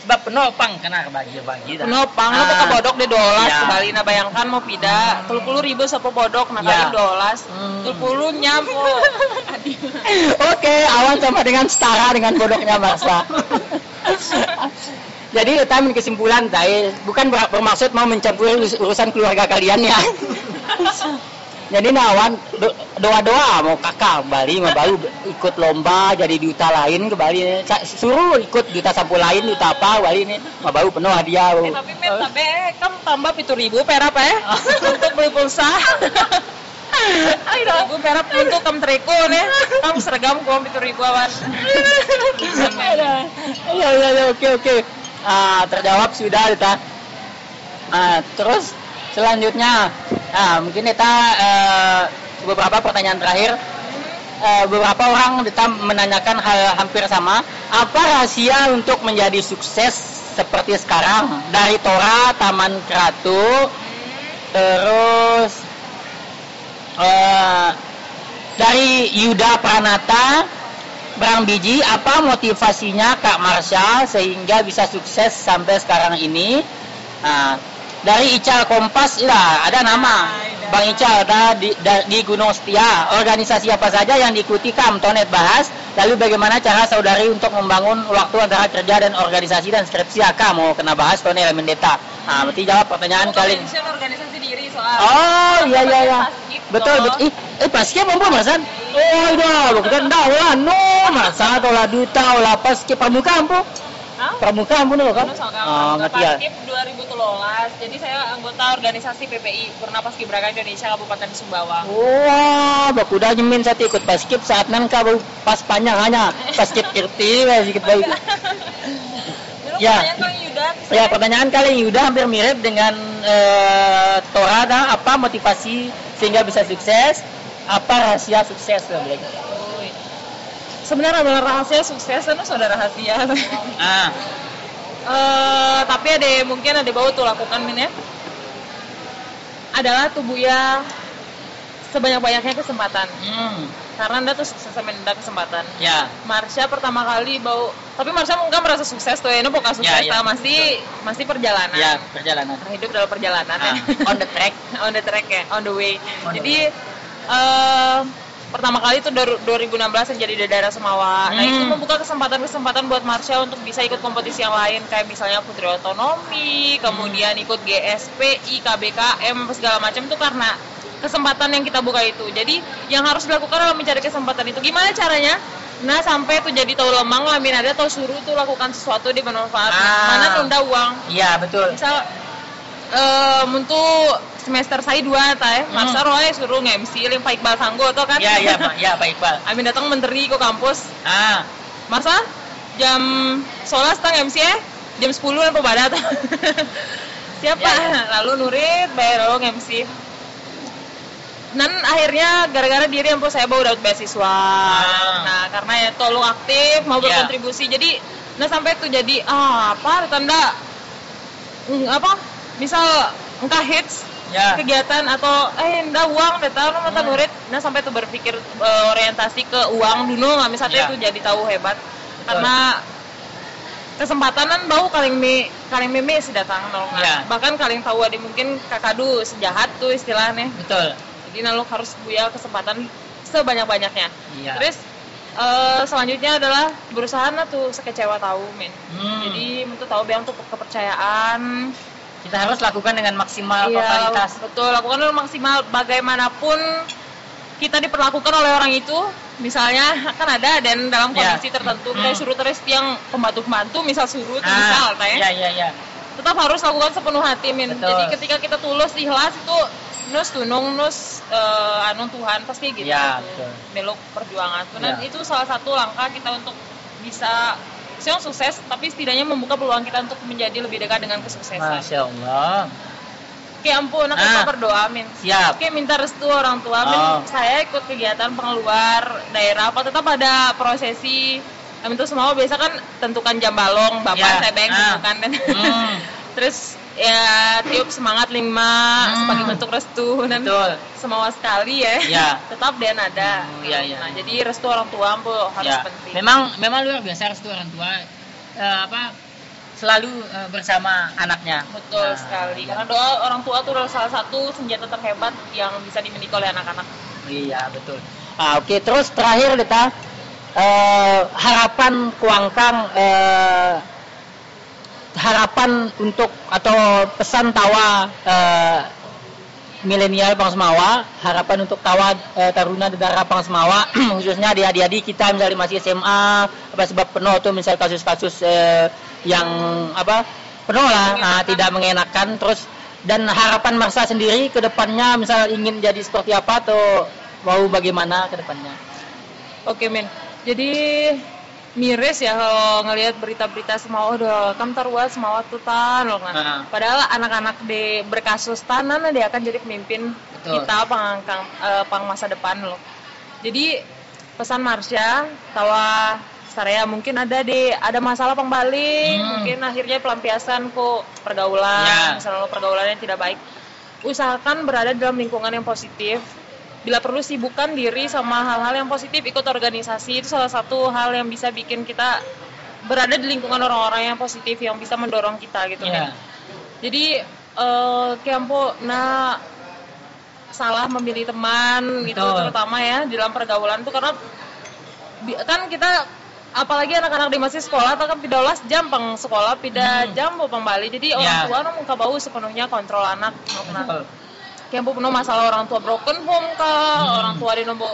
sebab penopang kena bagi-bagi dah. Penopang, Ah. ke bodok di dolas Ya. kembali nah bayangkan mau pida telu puluh ribu satu bodok nah kali Ya. dolas Hmm. telu puluh nyampo Oke, awan sama dengan setara dengan bodohnya Marsa. Jadi kita ambil kesimpulan tadi bukan ber- bermaksud mau mencampuri urus- urusan keluarga kalian ya. Jadi nawan do- doa-doa mau kakak Bali mau baru ikut lomba jadi duta lain ke Bali Suruh ikut duta sapu lain duta apa Bali nih mau baru penuh hadiah. eh, tapi men tapi kamu tambah pitu ribu perak eh untuk beli pulsa ribu perak untuk kamu teriku nih kamu seragam kamu pitu ribu awan Iya iya iya oke oke. Ah terjawab sudah kita. Ah terus selanjutnya Nah, mungkin kita eh, beberapa pertanyaan terakhir. Eh, beberapa orang kita menanyakan hal hampir sama. Apa rahasia untuk menjadi sukses seperti sekarang? Dari Tora, Taman Keratu, terus eh, dari Yuda Pranata, Berang Biji, apa motivasinya Kak Marsha sehingga bisa sukses sampai sekarang ini? Nah, dari Ical Kompas, ya ada nama Bang Ical ada di, da- di Gunung Setia. Organisasi apa saja yang diikuti Kam Tonet bahas. Lalu bagaimana cara saudari untuk membangun waktu antara kerja dan organisasi dan skripsi Aka mau kena bahas Tonet Mendeta. Nah, berarti jawab pertanyaan Aku kali. organisasi diri soal. Oh iya iya iya. Betul betul. Ih, eh paskib apa masan? Oh iya, bukan dah lah no masa atau lah duta lah paskib pramuka ampu. Hah? Pramuka ampu dulu kan? Oh ngerti ya. Paskib 2013. Jadi saya anggota organisasi PPI Purna Paskibraka Indonesia Kabupaten Sumbawa. Wah, baku dah nyemin saya ikut paskib saat nan kau pas panjang hanya paskib kirti sedikit baik. Ya. pertanyaan Yuda. Ya pertanyaan kali ini udah hampir mirip dengan eh, apa motivasi sehingga bisa sukses? Apa rahasia sukses. Uy. Sebenarnya adalah rahasia sukses itu sudah rahasia. Ah, Eh, tapi ada mungkin ada bau tuh lakukan min ya. Adalah tubuh ya sebanyak-banyaknya kesempatan. hmm, Karena anda tuh sukses sama anda kesempatan. ya. Marsha pertama kali bau, tapi Marsha mungkin merasa sukses tuh ya, ini bukan sukses, Ya, ya, lah, masih masih perjalanan. Ya, perjalanan. Hidup dalam perjalanan Ah, ya. on the track. on the track ya, on the way. On the Jadi eh pertama kali itu dor- 2016 yang jadi Dadara Semawa. Nah, Hmm. itu membuka kesempatan-kesempatan buat Marsha untuk bisa ikut kompetisi yang lain kayak misalnya Putri Otonomi, kemudian ikut GSPI, KBKM segala macam itu karena kesempatan yang kita buka itu. Jadi yang harus dilakukan adalah mencari kesempatan itu. Gimana caranya? Nah sampai tuh jadi tahu lemang, lamin ada, tahu suruh tuh lakukan sesuatu di bermanfaat. Ah. Mana nunda uang, Iya, betul. misal eh untuk semester saya dua teh Hmm. Marsha Roy suruh nge-MC Pak Iqbal Sanggo tuh kan? Ya, ya, Pak. Ya, Pak Iqbal. Amin datang menteri ke kampus. Ah, Marsha jam sholat setengah MC ya? Jam 10 lah pada tuh siapa Ya, ya. lalu Nurit bayar lalu nge-MC dan akhirnya gara-gara diri yang saya bawa dapat beasiswa. Nah karena ya tolong aktif mau Ya. berkontribusi. Jadi nah sampai tuh jadi ah apa tanda apa misal engkau hits ya. kegiatan atau eh ndak uang deh tahu mata Hmm. murid nah sampai tuh berpikir eh, orientasi ke uang dulu nggak misalnya Ya. itu jadi tahu hebat karena kesempatan kan bau kaling mi kaling mimi sih datang nolong Ya. bahkan kaling tahu ada mungkin kakadu sejahat tuh istilahnya Betul. jadi nah, lo harus punya kesempatan sebanyak banyaknya Iya. terus eh, selanjutnya adalah berusaha nah tuh sekecewa tahu men Hmm. jadi untuk tahu bilang tuh kepercayaan kita harus lakukan dengan maksimal Iya, totalitas. betul lakukan dulu maksimal bagaimanapun kita diperlakukan oleh orang itu misalnya kan ada dan dalam Iya. kondisi tertentu Hmm. kayak suruh terus yang pembantu-pembantu misal suruh tuh Ah, misal ya, ya, ya. tetap harus lakukan sepenuh hati min Betul. jadi ketika kita tulus ikhlas itu nus tunung nus eh, anu Tuhan pasti gitu Ya, tuh. betul. meluk perjuangan tuh. dan Ya. itu salah satu langkah kita untuk bisa Siang sukses, tapi setidaknya membuka peluang kita untuk menjadi lebih dekat dengan kesuksesan. Masya Allah. Oke ampun, aku Ah. berdoa min. Siap. Oke minta restu orang tua min. Oh. Saya ikut kegiatan pengeluar daerah apa tetap ada prosesi. Kami itu semua biasa kan tentukan jam balong, bapak Ya. saya beng Ah. tentukan Hmm. terus ya tiup semangat lima Hmm. sebagai bentuk restu dan Betul. semua sekali ya. Ya. tetap dan ada. Hmm, iya, iya. Nah jadi restu orang tua ampun harus Ya. penting. Memang memang luar biasa restu orang tua eh, apa selalu eh, bersama anaknya. Betul Nah, sekali. iya. Karena doa orang tua itu adalah salah satu senjata terhebat yang bisa dimiliki oleh anak-anak. Iya betul. Ah, Oke terus terakhir Dita eh, harapan Kuangkang eh, harapan untuk atau pesan tawa eh, milenial Bang Semawa harapan untuk tawa eh, taruna dedara Bang Semawa khususnya di adik-adik kita misalnya masih SMA apa sebab penuh tuh misal kasus-kasus eh, yang apa penuh lah nah, tidak mengenakan terus dan harapan Marsa sendiri ke depannya misal ingin jadi seperti apa atau mau bagaimana ke depannya Oke, Min. Jadi miris ya kalau ngelihat berita-berita semua udah kam taruat semua tuh tan loh kan. Heeh. Padahal anak-anak di berkasus tanan dia akan jadi pemimpin Betul. kita pangangkang eh, pang masa depan loh. Jadi pesan Marsha tawa saya mungkin ada di ada masalah pembaling, Hmm. mungkin akhirnya pelampiasan kok pergaulan, Ya. misalnya pergaulan yang tidak baik. Usahakan berada dalam lingkungan yang positif. Bila perlu sibukkan diri sama hal-hal yang positif, ikut organisasi itu salah satu hal yang bisa bikin kita berada di lingkungan orang-orang yang positif yang bisa mendorong kita gitu Iya. kan. Jadi eh Kempo nah salah memilih teman gitu Betul. terutama ya di dalam pergaulan tuh karena kan kita apalagi anak-anak di masih sekolah atau kan pidolas jam peng sekolah pida Hmm. jam mau pembali jadi orang Ya. tua nu muka bau sepenuhnya kontrol anak Betul. Kayak penuh masalah orang tua broken home kah Hmm. orang tua di nombor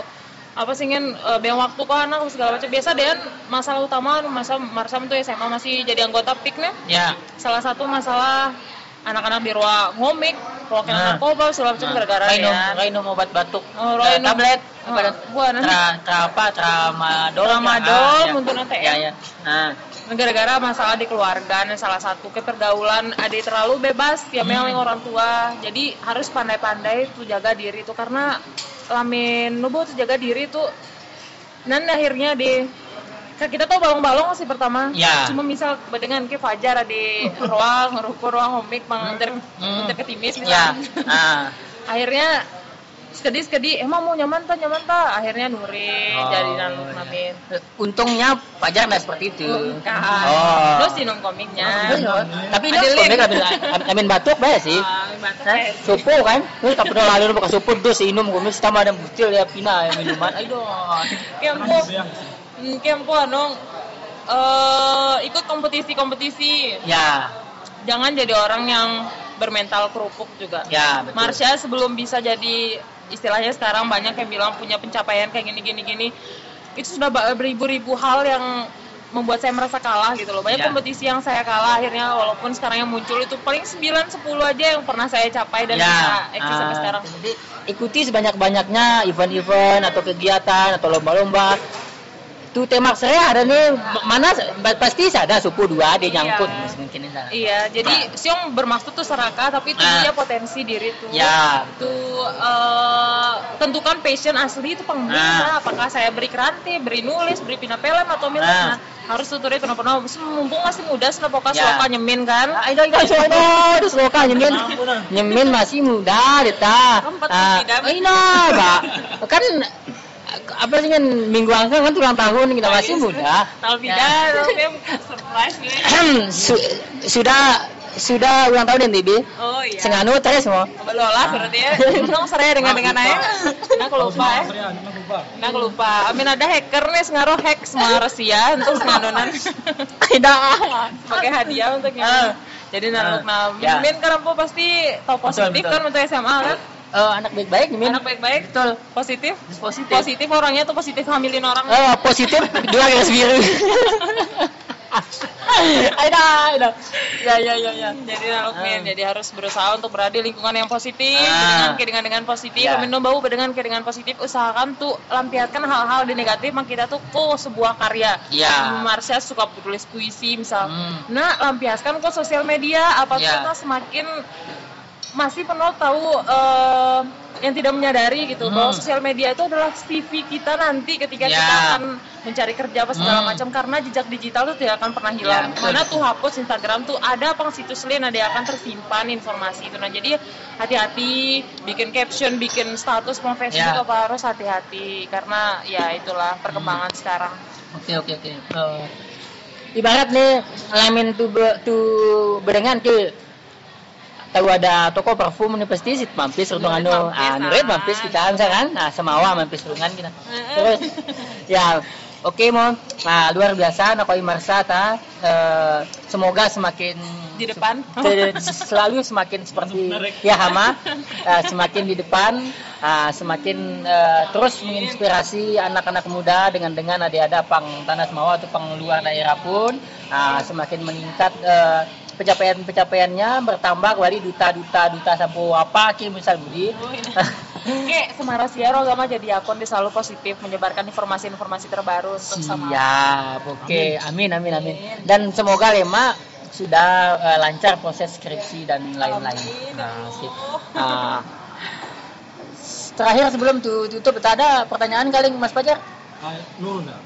apa sih ingin eh, beang waktu ke anak segala macam biasa deh masalah utama masa Marsam tuh SMA masih jadi anggota PIK nih Ya. salah satu masalah anak-anak di ruang ngomik ruang Nah. narkoba segala macam gara-gara Rainom, ya Rainom obat batuk. Oh, Rainom. tablet. Oh, buah, nanti. Tra, tra apa? Tramadol. Tramadol, ya. untuk nanti Ya, ya. ya. Nah, gara-gara masalah di keluarga nih salah satu ke pergaulan adik terlalu bebas ya Hmm. orang tua jadi harus pandai-pandai tuh jaga diri tuh karena lamin nubu tuh jaga diri tuh dan akhirnya di kan kita tuh balong-balong sih pertama. Ya. cuma misal dengan ke Fajar di ruang ruko ruang homik mengantar Hmm. ke timis ya. misalnya Nah, akhirnya sekedi sekedi emang mau nyaman tak nyaman tak akhirnya nuri Oh, jadi iya. namin untungnya Fajar nggak seperti itu. kan Oh. terus di nong komiknya. Tapi ini Ada komik amin, amin batuk bae sih. Ah, supu kan, lu tak pernah lalu bekas supu terus inum kumis sama ada butil ya pina ya minuman. Ayo Kempo, hmm, Kempo anu eh ikut kompetisi-kompetisi. Ya, Jangan jadi orang yang bermental kerupuk juga. ya betul. Marsha sebelum bisa jadi istilahnya sekarang banyak yang bilang punya pencapaian kayak gini gini gini. Itu sudah beribu-ribu hal yang membuat saya merasa kalah gitu loh. Banyak Ya. kompetisi yang saya kalah akhirnya walaupun sekarang yang muncul itu paling 9 10 aja yang pernah saya capai dan bisa eksis sampai ah, sekarang. Jadi ikuti sebanyak-banyaknya event-event atau kegiatan atau lomba-lomba. Itu tema saya ada nih mana pasti ada supu dua dia Iya. nyangkut mungkin ini. Iya, jadi siong bermaksud tuh serakah tapi itu Ah. dia potensi diri tuh. Ya, Itu eh, tentukan passion asli itu Nah. pengguna. Apakah saya beri keranti, beri nulis, beri pina film atau milik. Nah. Nah, harus tuturin penuh-penuh. Mumpung masih muda, sudah pokoknya Ya. suka nyemin kan. Ayo ayo ayo ayo terus loka nyemin. Nyemin masih muda deta. Empat Ah, tidak. Ayo Pak. Kan apa sih kan minggu angka kan ulang tahun kita masih muda. Tahu Ya. tidak, tapi surprise sudah sudah ulang tahun NTB. Oh iya. Senganu terus mau. Belolah berarti ya. Untung saya dengan dengan aja. Nah, aku lupa ya. Nah, aku lupa. Amin ada hacker nih ngaruh hack semua Rusia untuk sengadonan. Tidak. sebagai hadiah untuk yang Ah. jadi naluk nah Ya. Min kan Rampo pasti tahu positif betul. kan untuk SMA kan Eh, anak baik-baik nih, Min. anak baik-baik Betul. positif Positif. positif orangnya tuh positif hamilin orang Eh, positif dua garis biru. Aida, aida. Ya, ya, ya, ya. jadi naluk Min Ah. jadi harus berusaha untuk berada di lingkungan yang positif dengan Ah. dengan dengan positif Ya. Amin bau dengan dengan positif usahakan tuh lampiaskan hal-hal di negatif mak kita tuh kok sebuah karya Ya. Marsha suka tulis puisi misal Hmm. nah lampiaskan kok sosial media apa Ya. kita semakin masih penuh tahu eh, yang tidak menyadari gitu Hmm. bahwa sosial media itu adalah CV kita nanti ketika Ya. kita akan mencari kerja apa segala Hmm. macam karena jejak digital itu tidak akan pernah hilang. Ya, betul. Mana tuh hapus Instagram tuh ada apa situs lain ada yang akan tersimpan informasi itu. Nah jadi hati-hati bikin caption, bikin status mau Facebook Ya. apa harus hati-hati karena ya itulah perkembangan Hmm. sekarang. Oke, oke, oke. Eh, ibarat nih lamin tuh tuh berengan ke tahu ada toko parfum nih pasti sit mampis untuk Nurit anu mampis, ah nurit ah. mampis kita kan kan? Nah semawa mampis rungan kita. Terus ya oke mau nah luar biasa nakoi marsa ta. Eh, semoga semakin Di depan. se- selalu semakin seperti ya hama. Eh, semakin di depan ah, semakin eh, terus menginspirasi anak-anak muda dengan dengan ada ada pang tanah semawa atau pang luar daerah pun ah, semakin meningkat pencapaian-pencapaiannya bertambah kembali duta-duta duta sampai apa ki misal budi. Oke, Semara Siaro jadi akun dia selalu positif menyebarkan informasi-informasi terbaru untuk sama. Siap, oke, amin, amin, amin. Dan semoga Lema sudah eh, lancar proses skripsi dan lain-lain. Nah, sip. Nah, terakhir sebelum tu- tutup, ada pertanyaan kali Mas Pajar? Ah, Nurun dah.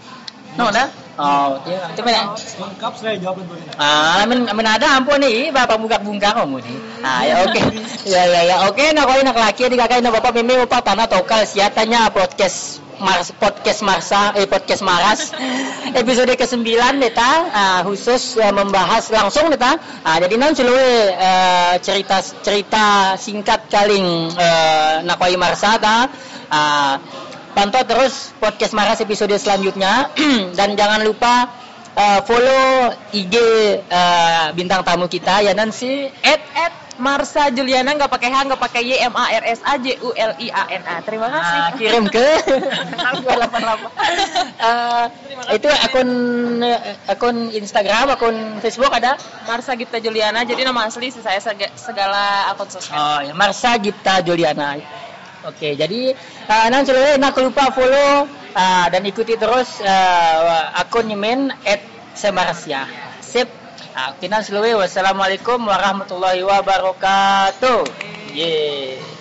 No, ada? Oh, dia, itu mana? Lengkap saya jawaban tuh ini. Ah, amin ada ampun nih, bapak buka bungkar kamu nih. Ah, ya oke. Ya, ya, ya, oke. Nak kau nak laki di kakak nak bapak mimi bapak tanah tokal siatanya podcast Mars podcast Marsa eh podcast Maras episode ke-9 neta ah, khusus eh, membahas langsung neta ah, jadi non seluruh eh, cerita cerita singkat kaling eh, nakoi Marsa ta ah, pantau terus podcast Maras episode selanjutnya dan jangan lupa uh, follow IG uh, bintang tamu kita ya Nancy At at Marsa Juliana nggak pakai H nggak pakai Y M A R S A J U L I A N A. Terima kasih. uh, kirim ke 288 uh, itu akun akun Instagram akun Facebook ada Marsa Gipta Juliana. Jadi nama asli saya sega- segala akun sosmed. oh ya Marsa Gipta Juliana Oke, jadi uh, nan seluruh nak lupa follow uh, dan ikuti terus uh, akun Yemen at Semarasya. Sip. Uh, kinan seluruh wassalamualaikum warahmatullahi wabarakatuh. Yeah.